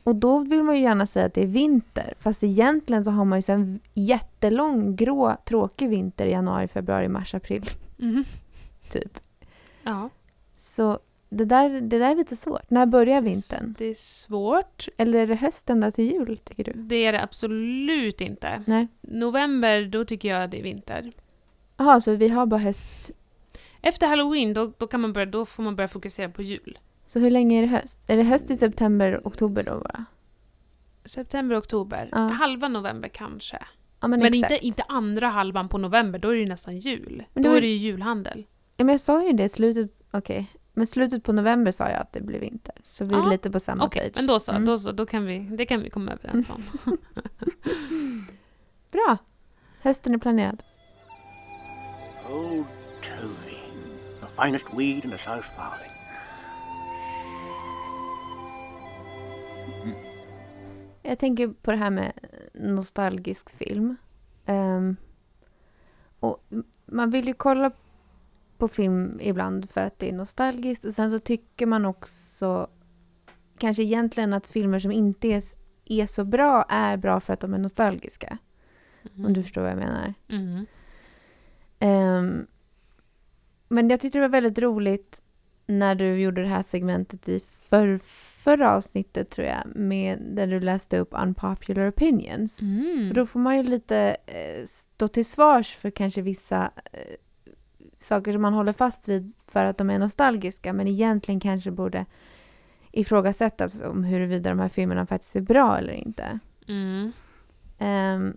Och då vill man ju gärna säga att det är vinter. Fast egentligen så har man ju en jättelång, grå, tråkig vinter i januari, februari, mars, april. Mm. Typ. Ja. Så det där, det där är lite svårt. När börjar vintern? Det är svårt. Eller är det hösten där till jul, tycker du? Det är det absolut inte. Nej. November, då tycker jag det är vinter. Jaha, så vi har bara höst. Efter halloween, då, då, kan man börja, då får man börja fokusera på jul. Så hur länge är det höst? Är det höst i september, oktober då bara? September, oktober. Ja. Halva november kanske. Ja, men, Men, inte, inte andra halvan på november, då är det ju nästan jul. Men då då är- är det ju julhandel. Ja, men jag sa ju det, slutet... Okej. Men slutet på november sa jag att det blir vinter. Så vi är lite på samma Okej, page. men då så. Mm. Då så då kan vi, det kan vi komma överens om. Bra. Hösten är planerad. Old Toby, the finest weed in the South Valley. Jag tänker på det här med nostalgisk film. Ehm, och man vill ju kolla på film ibland för att det är nostalgiskt. Och sen så tycker man också kanske egentligen att filmer som inte är, är så bra är bra för att de är nostalgiska. Om du förstår vad jag menar. Mm. Ehm, men jag tyckte det var väldigt roligt när du gjorde det här segmentet i för, förra avsnittet tror jag, med, där du läste upp unpopular opinions. Mm. För då får man ju lite eh, stå till svars för kanske vissa eh, saker som man håller fast vid för att de är nostalgiska, men egentligen kanske borde ifrågasättas om huruvida de här filmerna faktiskt är bra eller inte. Mm. Ehm,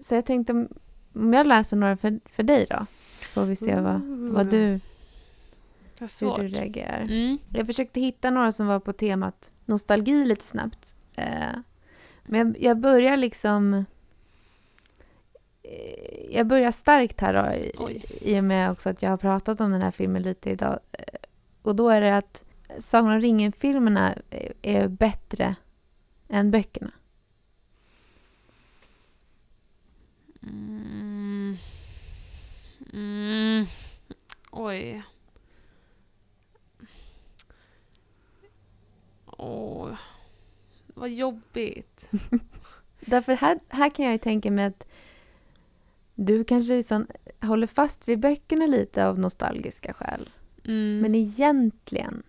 så jag tänkte om, om jag läser några för, för dig då, får vi se vad, vad du, hur du reagerar. Mm. Jag försökte hitta några som var på temat nostalgi lite snabbt. Eh, men jag, jag börjar liksom... eh, Jag börjar starkt här då, i, och med också att jag har pratat om den här filmen lite idag. Eh, Och då är det att Sagan om ringen-filmerna är, är bättre än böckerna. Mm. Mm. Oj. Åh. Vad jobbigt. Därför här, här kan jag ju tänka mig att du kanske sån, håller fast vid böckerna lite av nostalgiska skäl. Mm. Men egentligen...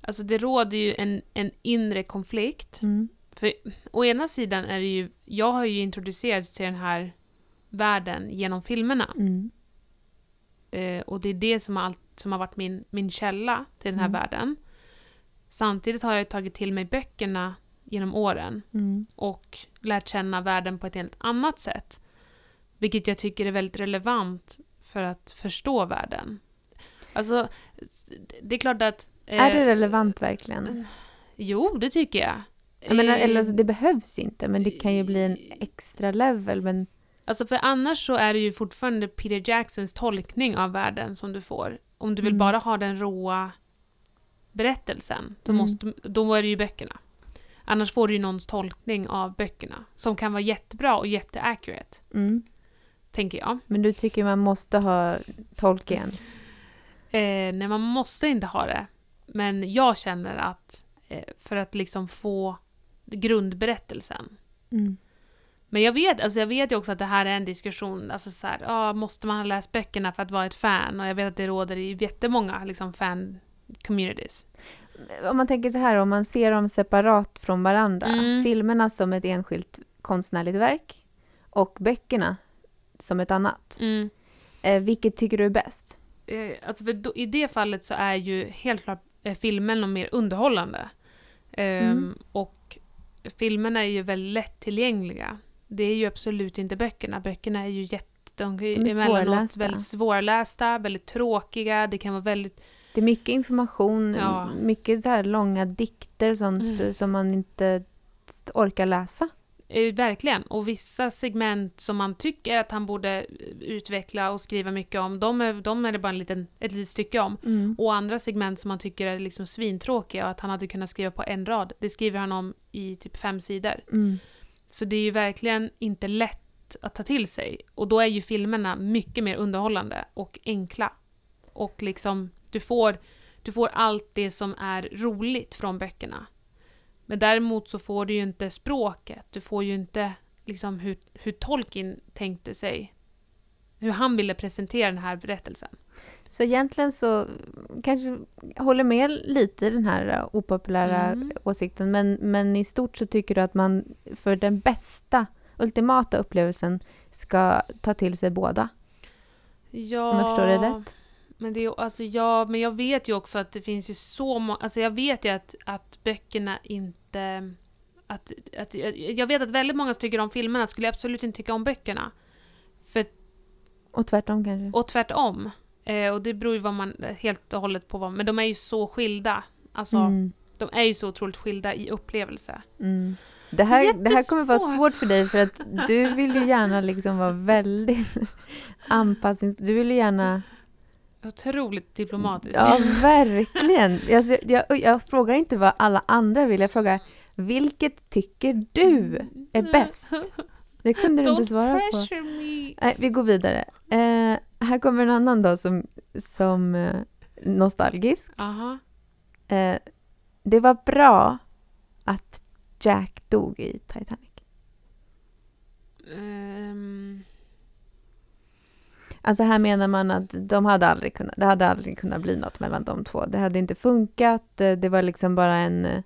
Alltså det råder ju en, en inre konflikt. Mm. För å ena sidan är det ju, jag har ju introducerats till den här världen genom filmerna. Mm. Eh, och det är det som har, allt, som har varit min, min källa till den här Mm. världen. Samtidigt har jag tagit till mig böckerna genom åren Mm. och lärt känna världen på ett helt annat sätt. Vilket jag tycker är väldigt relevant för att förstå världen. Alltså, det är klart att... Är det eh, relevant verkligen? Jo, det tycker jag. Jag menar, Eh, eller alltså, det behövs inte, men det kan ju bli en extra level. Men Alltså för annars så är det ju fortfarande Peter Jacksons tolkning av världen som du får. Om du vill Mm. bara ha den råa berättelsen, då, Mm. måste, då är det ju böckerna. Annars får du ju någons tolkning av böckerna, som kan vara jättebra och jätteaccurate, mm. Tänker jag. Men du tycker man måste ha Tolkiens? Eh, nej, man måste inte ha det. Men jag känner att eh, för att liksom få grundberättelsen. Mm. Men jag vet, alltså jag vet ju också att det här är en diskussion. Alltså så här, ah, måste man ha läst böckerna för att vara ett fan? Och jag vet att det råder i jättemånga liksom, fan-communities. Om man tänker så här, om man ser dem separat från varandra. Mm. Filmerna som ett enskilt konstnärligt verk och böckerna som ett annat. Mm. Eh, vilket tycker du är bäst? Eh, alltså då, I det fallet så är ju helt klart eh, filmen mer underhållande. Ehm, Mm. Och filmerna är ju väldigt lättillgängliga. Det är ju absolut inte böckerna. Böckerna är ju jätte... De är emellanåt väldigt svårlästa, väldigt tråkiga. Det kan vara väldigt... Det är mycket information, Ja. mycket så här långa dikter och sånt Mm. som man inte orkar läsa. Eh, verkligen. Och vissa segment som man tycker att han borde eh, utveckla och skriva mycket om, de är, de är det bara en liten, ett litet stycke om. Mm. Och andra segment som man tycker är liksom svintråkiga och att han hade kunnat skriva på en rad, det skriver han om i typ fem sidor. Mm. Så det är ju verkligen inte lätt att ta till sig. Och då är ju filmerna mycket mer underhållande och enkla. Och liksom, du får, du får allt det som är roligt från böckerna. Men däremot så får du ju inte språket, du får ju inte liksom hur, hur Tolkien tänkte sig, hur han ville presentera den här berättelsen. Så egentligen så kanske jag håller med lite i den här eh, opopulära Mm. åsikten men, men i stort så tycker du att man för den bästa, ultimata upplevelsen ska ta till sig båda. Ja, Om jag förstår det rätt. Men, det är, alltså, ja, men jag vet ju också att det finns ju så många... Alltså jag vet ju att, att böckerna inte... Att, att, jag vet att väldigt många som tycker om filmerna skulle absolut inte tycka om böckerna. För, Och tvärtom kanske. och tvärtom. Eh, och det beror ju vad man, helt och hållet på vad... Men de är ju så skilda. Alltså, Mm. de är ju så otroligt skilda i upplevelse. Mm. Det, här, det här kommer vara Jättesvårt. svårt för dig för att du vill ju gärna liksom vara väldigt anpassnings... Du vill ju gärna... Otroligt diplomatiskt. Ja, verkligen. Alltså, jag, jag frågar inte vad alla andra vill, jag frågar vilket tycker du är bäst? Det kunde du inte Don't svara på. me! Nej, vi går vidare. Eh, här kommer en annan då som, som eh, nostalgisk. Aha. Eh, det var bra att Jack dog i Titanic. Ehm, Alltså här menar man att de hade aldrig kunnat, det hade aldrig kunnat bli något mellan de två. Det hade inte funkat. eh, Det var liksom bara en... eh,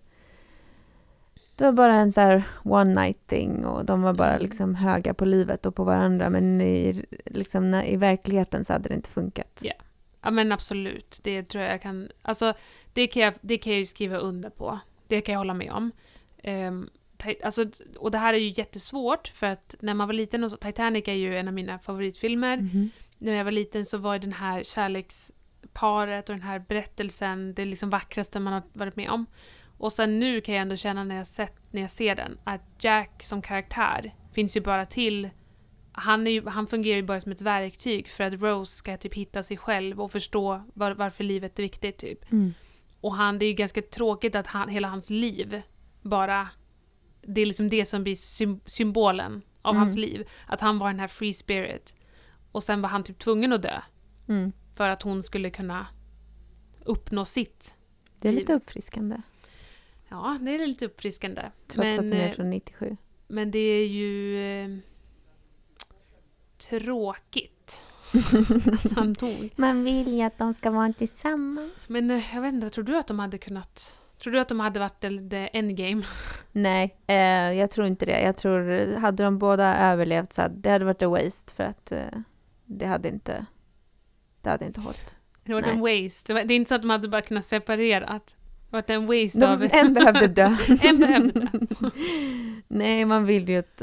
Det var bara en så här one night thing och de var bara Mm. liksom höga på livet och på varandra. Men i, liksom, i verkligheten så hade det inte funkat. Ja. Ja men absolut, det tror jag kan, alltså det kan jag, det kan jag ju skriva under på. Det kan jag hålla med om. Um, alltså, och det här är ju jättesvårt för att när man var liten, och så, Titanic är ju en av mina favoritfilmer. Mhm. När jag var liten så var den här kärleksparet och den här berättelsen det liksom vackraste man har varit med om. Och sen nu kan jag ändå känna när jag, sett, när jag ser den att Jack som karaktär finns ju bara till han, är ju, han fungerar ju bara som ett verktyg för att Rose ska typ hitta sig själv och förstå var, varför livet är viktigt typ. Mm. Och han, det är ju ganska tråkigt att han, hela hans liv bara... Det är liksom det som blir sym, symbolen av Mm. hans liv. Att han var den här free spirit. Och sen var han typ tvungen att dö. Mm. För att hon skulle kunna uppnå sitt. Det är Liv. lite uppfriskande. Ja, det är lite uppfriskande. Trots att den är eh, från 97. men det är ju... Eh, tråkigt att han dog. Man vill ju att de ska vara tillsammans. Men eh, jag vet inte, tror du att de hade kunnat... Tror du att de hade varit the, the endgame? Nej, eh, jag tror inte det. Jag tror, hade de båda överlevt så hade det hade varit a waste för att det hade inte, det hade inte hållit. Det var en waste. Det, är inte så att de hade bara kunnat separera. Det var en waste av... De, en behövde dö. En behövde dö. Nej, man vill ju att,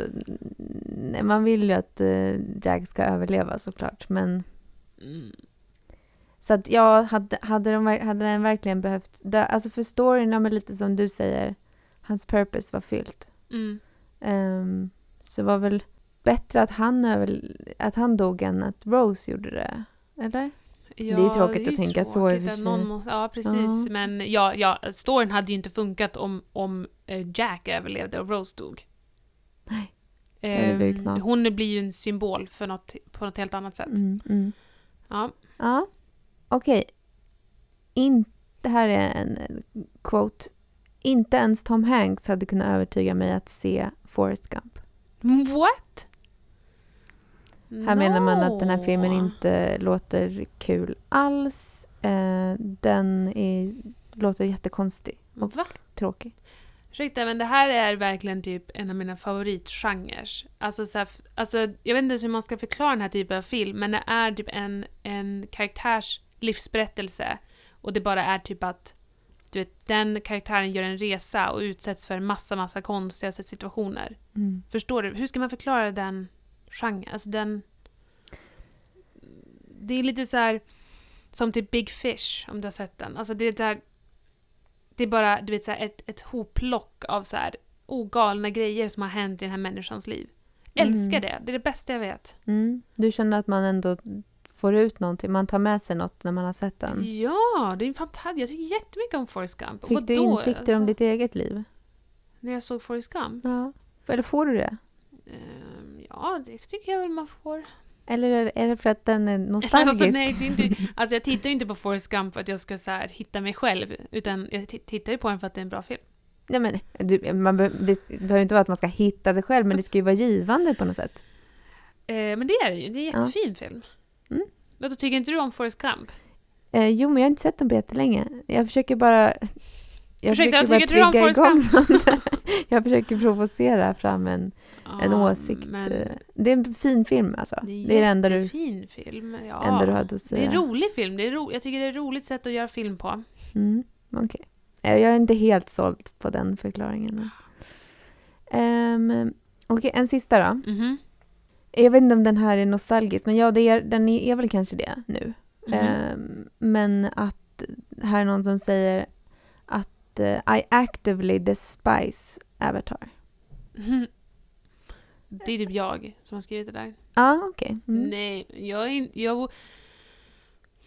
nej, man vill ju att eh, Jack ska överleva såklart. Men Mm. så att jag hade, hade, de, hade den verkligen behövt dö? Alltså för storyn, ja, men lite som du säger, hans purpose var fyllt. Mm. Ehm, så var väl bättre att han, över, att han dog än att Rose gjorde det. Eller? Ja, Det är ju tråkigt är att tänka så i och tråkigt för sig. någon måste, Ja, precis. Ja. Men ja, ja, storyn hade ju inte funkat om, om eh, Jack överlevde och Rose dog. Nej. knas. hon blir ju en symbol för något, på något helt annat sätt. Mm, mm. Ja. Ja, okej. In, det här är en quote. Inte ens Tom Hanks hade kunnat övertyga mig att se Forrest Gump. What? Här menar man att den här filmen No. inte låter kul alls. Eh, den är, låter jättekonstig och Va? tråkig. Ursäkta, men det här är verkligen typ en av mina favoritgenrer. Alltså, så här, f- alltså, jag vet inte ens hur man ska förklara den här typen av film, men det är typ en, en karaktärs livsberättelse. Och det bara är typ att du vet, den karaktären gör en resa och utsätts för massa, massa konstiga situationer. Mm. Förstår du? Hur ska man förklara den genren? Alltså den... Det är lite så här som typ Big Fish, om du har sett den. Alltså det är där... Det är bara, du vet, så här, ett, ett hopplock av så här ogalna grejer som har hänt i den här människans liv. Älskar Mm. det. Det är det bästa jag vet. Mm. Du känner att man ändå får ut någonting, man tar med sig något när man har sett den. Ja, det är fantastiskt. Jag tycker jättemycket om Forrest Gump. Fick du vadå, insikter alltså? om ditt eget liv? När jag såg Forrest Gump? Ja. Eller får du det? Ehm, ja, det tycker jag väl man får. Eller är är det för att den är nostalgisk? Alltså, nej, det är inte, alltså jag tittar ju inte på Forrest Gump för att jag ska så här, hitta mig själv, utan jag ti- tittar ju på den för att det är en bra film. Nej, men, du, man be, det behöver inte vara att man ska hitta sig själv, men det ska ju vara givande på något sätt. Eh, men det är det ju, det är en Ja. jättefin film. Mm. Vadå, tycker inte du om Forrest Gump? Eh, jo, men jag har inte sett den på jättelänge. Jag försöker bara... Jag Ursäkta, försöker bara tycker du trigga Forrest igång. Jag försöker provocera fram en, en Ja, åsikt. men. Det är en fin film alltså. det är, Det är det enda du, jättefin film. Ja. enda du hade att det är en säga. rolig film. Det är ro, jag tycker det är ett roligt sätt att göra film på. Mm, okej. Eh, Jag är inte helt såld på den förklaringen. Um, okej, en sista då. Mhm. Jag vet inte om den här är nostalgisk, men ja, det är, den är, är väl kanske det nu. Mhm. Ehm, men att här är någon som säger att eh, I actively despise Avatar. Det är typ jag som har skrivit det där. Ja, okej. Mm. Nej, jag är jag...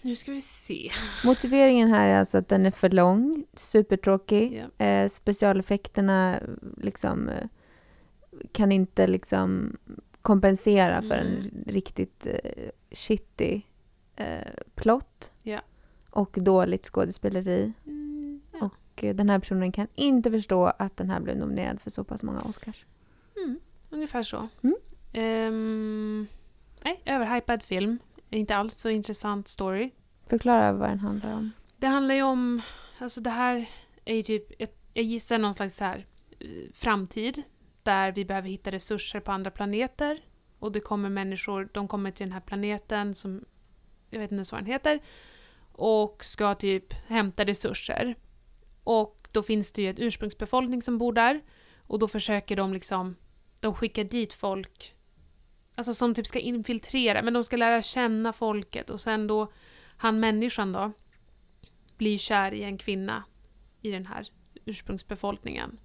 Nu ska vi se. Motiveringen här är alltså att den är för lång, supertråkig. Ja. Eh, specialeffekterna liksom eh, kan inte liksom kompensera för en riktigt eh, shitty eh, plott. Ja. Och dåligt skådespeleri. Mm. Och eh, den här personen kan inte förstå att den här blev nominerad för så pass många Oscars. Mm, ungefär så. Mm. Ehm, nej, överhypad film. Inte alls så intressant story. Förklara vad den handlar om. Det handlar ju om, alltså det här är ju typ, jag, jag gissar någon slags så här eh, framtid där vi behöver hitta resurser på andra planeter och det kommer människor, de kommer till den här planeten som, jag vet inte ens vad den heter, och ska typ hämta resurser. Och då finns det ju ett ursprungsbefolkning som bor där och då försöker de liksom, de skickar dit folk, alltså som typ ska infiltrera, men de ska lära känna folket och sen då, han människan då, blir kär i en kvinna i den här ursprungsbefolkningen.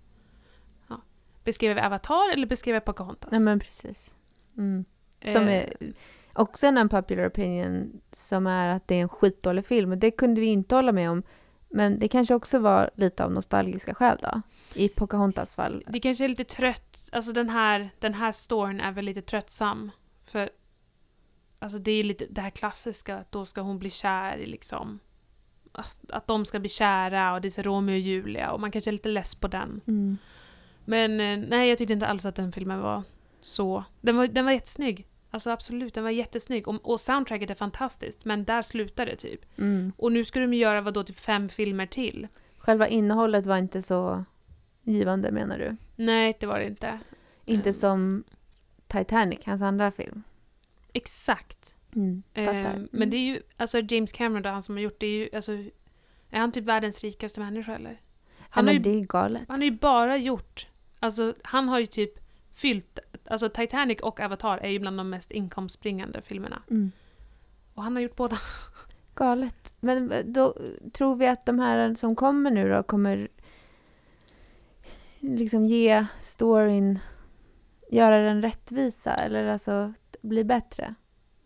Ja. Beskrev jag Avatar eller beskrev jag Pocahontas? Nej men precis. Mm. Som Eh. är också en unpopular opinion som är att det är en skitdålig film. Och det kunde vi inte hålla med om. Men det kanske också var lite av nostalgiska skäl då. I Pocahontas fall. Det kanske är lite trött, alltså den här, den här storyn är väl lite tröttsam. För alltså det är lite det här klassiska att då ska hon bli kär i liksom att, att de ska bli kära och det är så Romeo och Julia och man kanske är lite less på den. Mm. Men eh, nej, jag tyckte inte alls att den filmen var så... Den var, den var jättesnygg. Alltså absolut, den var jättesnygg. Och, och soundtracket är fantastiskt, men där slutar det typ. Mm. Och nu ska de göra vadå, typ fem filmer till? Själva innehållet var inte så givande menar du? Nej, det var det inte. Inte Mm. som Titanic, hans andra film. Exakt. Mm. Eh, men det är ju, alltså James Cameron då, han som har gjort det, är ju, alltså... Är han typ världens rikaste människa eller? Han har men ju, det är galet. han har ju bara gjort, alltså han har ju typ fyllt, alltså Titanic och Avatar är ju bland de mest inkomstbringande filmerna. Mm. Och han har gjort båda. Galet. Men då tror vi att de här som kommer nu då kommer liksom ge storyn, göra den rättvisa eller alltså bli bättre?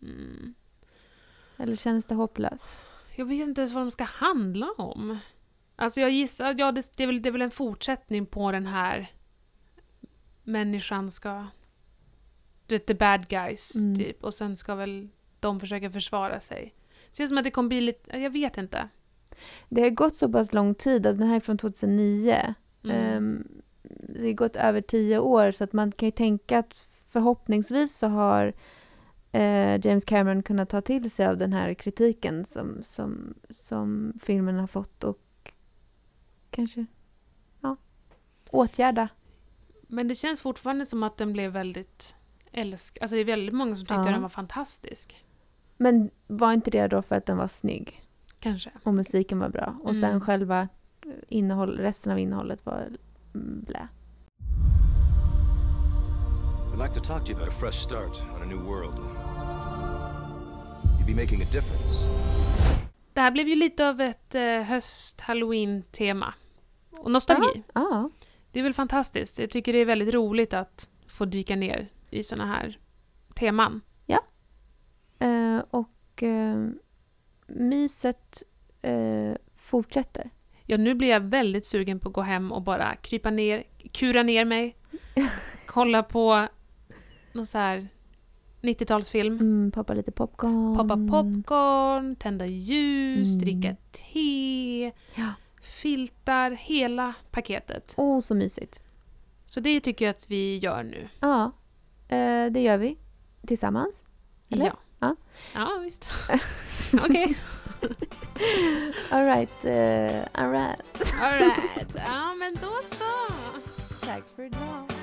Mm. Eller känns det hopplöst? Jag vet inte ens vad de ska handla om. Alltså jag gissar, ja det, det, är väl, det är väl en fortsättning på den här människan ska... Du vet, the bad guys, Mm. typ. Och sen ska väl de försöka försvara sig. Det känns som att det kommer bli lite, jag vet inte. Det har gått så pass lång tid, alltså den här är från 2009. Mm. Ehm, det har gått över tio år så att man kan ju tänka att förhoppningsvis så har eh, James Cameron kunnat ta till sig av den här kritiken som, som, som filmen har fått och kanske ja, åtgärda. Men det känns fortfarande som att den blev väldigt älsk... Alltså det är väldigt många som tyckte Ja. den var fantastisk. Men var inte det då för att den var snygg Kanske. och musiken var bra och sen Mm. själva innehåll, resten av innehållet var blä. I'd like to talk to you about a fresh start on a new world. You'd be making a difference. Det här blev ju lite av ett eh, höst-halloween-tema. Och nostalgi. Ja, Det är väl fantastiskt. Jag tycker det är väldigt roligt att få dyka ner i såna här teman. Eh, och eh, myset eh, fortsätter. Ja, nu blir jag väldigt sugen på att gå hem och bara krypa ner, kura ner mig, kolla på någon så här 90-talsfilm. Mm, poppa lite popcorn. Poppa popcorn, tända ljus, Mm. dricka te, Ja. Filtar, hela paketet. Åh, så mysigt. Så det tycker jag att vi gör nu. Ja, eh, det gör vi. Tillsammans. Eller? Ja. Ja. Ja, visst. Okej. All right. Uh, all right. All right. Ja, men då så. Tack för idag.